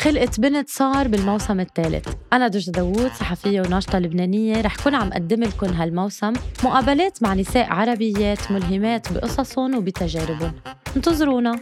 خلقت بنت صار بالموسم الثالث. أنا دجا داوود صحفية وناشطة لبنانية. رح كون عم أقدم لكم هالموسم مقابلات مع نساء عربيات ملهمات بقصصهم وبتجاربهم. انتظرونا.